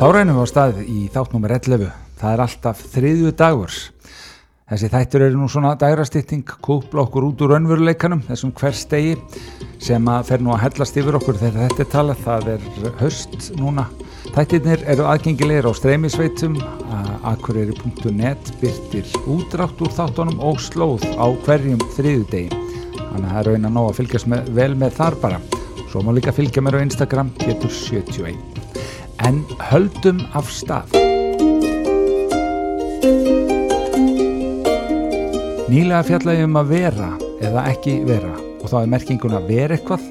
Þá reynum við á stað í þáttnúmer 11. Það er alltaf þriðju dagur. Þessi þættur eru nú svona dærastýtting, kúpla okkur út úr önveruleikanum, þessum hver stegi sem að fer nú að hellast yfir okkur þegar þetta er talað. Það er höst núna. Þættirnir eru aðgengilegir á streymisveitum, akureyri.net byrtir útrátt úr þáttunum og slóð á hverjum þriðju degi. Þannig að það er raun að ná að fylgjast með, vel með þar bara. Svo má líka fylgja mér á Instagram, getur 71. En höldum af stað. Nýlega fjallaði um að vera eða ekki vera og þá er merkingun að vera eitthvað.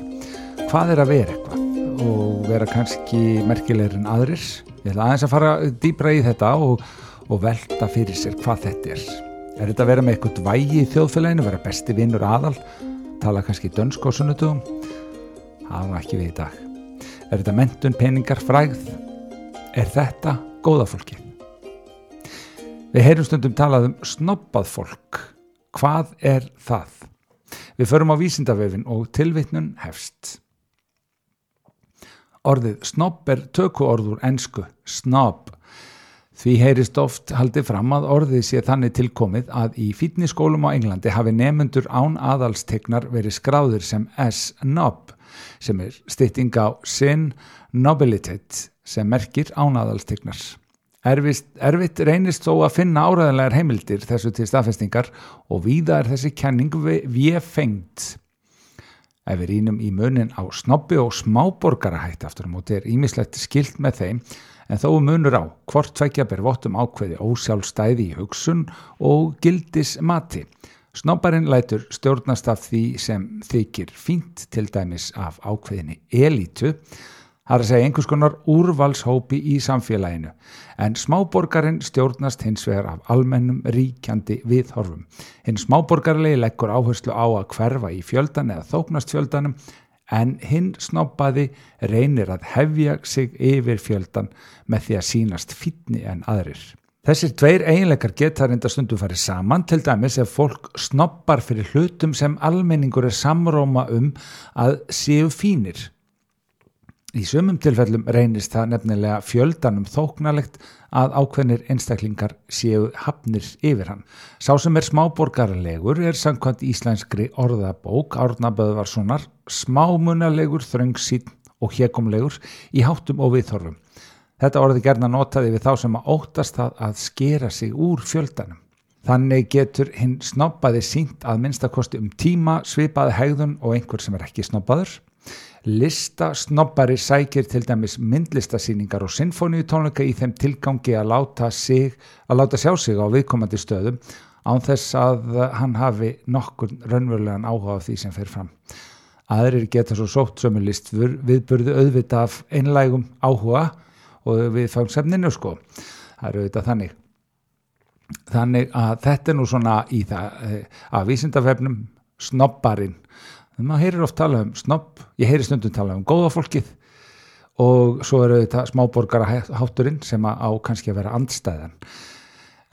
Hvað er að vera eitthvað og vera kannski merkilegur en aðrir? Ég ætla aðeins að fara dýbra í þetta og, og velta fyrir sér hvað þetta er. Er þetta að vera með eitthvað vægi í þjóðfélaginu, vera besti vinnur aðal, tala kannski dönsk og sunnudugum? Það var ekki við í dag. Er þetta mentun, peningar, frægð? Er þetta góða fólki? Við heyrum stundum talað um snobbað fólk. Hvað er það? Við förum á vísindavefin og tilvittnun hefst. Orðið snobb er tökuorður ensku, snobb. Því heyrist oft haldið fram að orðið sé þannig tilkomið að í fítniskólum á Englandi hafi nefnendur án aðalstegnar verið skráður sem S-nob sem er stytting á sin nobilitet sem merkir án aðalstegnar. Erfitt, erfitt reynist þó að finna áræðanlegar heimildir þessu til staðfestingar og víða er þessi kenning við fengt. Ef við rínum í munin á snobbi og smáborgarahætt aftur á móti er ímislegt skilt með þeim en þó munur á hvort tveikja ber vottum ákveði ósjálfstæði í hugsun og gildis mati. Snobbarinn lætur stjórnast af því sem þykir fínt til dæmis af ákveðinni elítu Það er að segja einhvers konar úrvalshópi í samfélaginu en smáborgarinn stjórnast hins vegar af almennum ríkjandi viðhorfum. Hinn smáborgarlegi leggur áherslu á að hverfa í fjöldan eða þóknast fjöldanum en hinn snobbaði reynir að hefja sig yfir fjöldan með því að sínast fítni en aðrir. Þessir tveir eiginleikar geta reynda stundum farið saman til dæmis ef fólk snobbar fyrir hlutum sem almenningur er samróma um að séu fínir. Í sumum tilfellum reynist það nefnilega fjöldanum þóknalegt að ákveðnir einstaklingar séu hafnir yfir hann. Sá sem er smáborgarlegur er samkvæmt íslenskri orðabók Árnaböðvarssonar smámunalegur, þröngsýn og hjekumlegur í háttum og viðþorfum. Þetta orði gerna notaði við þá sem að óttast það að skera sig úr fjöldanum. Þannig getur hinn snobbaði sínt að minnstakosti um tíma, svipaði hegðun og einhver sem er ekki snobbaður Listasnobbari sækir til dæmis myndlistasýningar og sinfóniutónleika í þeim tilgangi að láta, sig, að láta sjá sig á viðkomandi stöðum án þess að hann hafi nokkur raunverulegan áhuga á því sem fer fram. Aðrir geta svo sótt sömulist viðburðu auðvita af einlægum áhuga og við fáum semninu sko. Það eru auðvitað þannig. Þannig að þetta er nú svona í það eh, að vísindafefnum snobbarinn maður heyrir oft tala um snobb, ég heyri stundum tala um góða fólkið og svo eru þetta smáborgara hátturinn sem á kannski að vera andstæðan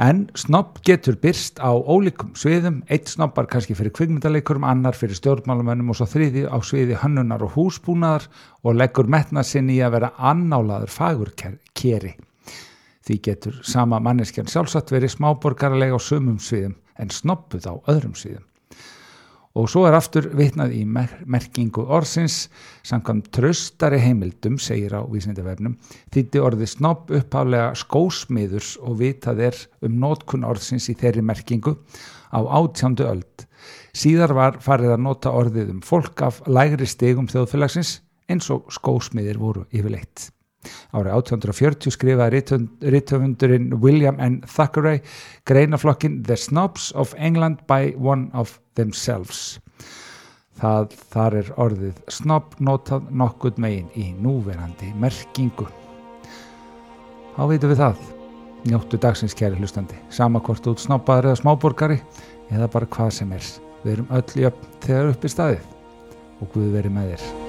en snobb getur byrst á ólíkum sviðum, eitt snobbar kannski fyrir kvikmyndaleikurum, annar fyrir stjórnmálumönnum og svo þriði á sviði hannunar og húsbúnaðar og leggur metna sinni í að vera annálaður fagur keri. Því getur sama manneskjan sjálfsagt verið smáborgaralega á sumum sviðum en snobbuð á öðrum sviðum og svo er aftur vitnað í mer merkingu orðsins samkvæmt tröstari heimildum, segir á vísindavefnum, þýtti orði snobb upphálega skósmiðurs og vitað er um nótkun orðsins í þeirri merkingu á átjándu öld. Síðar var farið að nota orðið um fólk af lægri stegum þjóðfélagsins eins og skósmiðir voru yfirleitt. Árið 1840 skrifaði rittöfundurinn William N. Thackeray greinaflokkin The Snobs of England by One of Themselves. Það, þar er orðið snobb notað nokkuð megin í núverandi merkingu. Þá veitum við það. Njóttu dagsins kæri hlustandi. Samakvort út snobbaður eða smáborgari eða bara hvað sem er. Við erum öll í upp þegar upp í staðið og Guð veri með þér.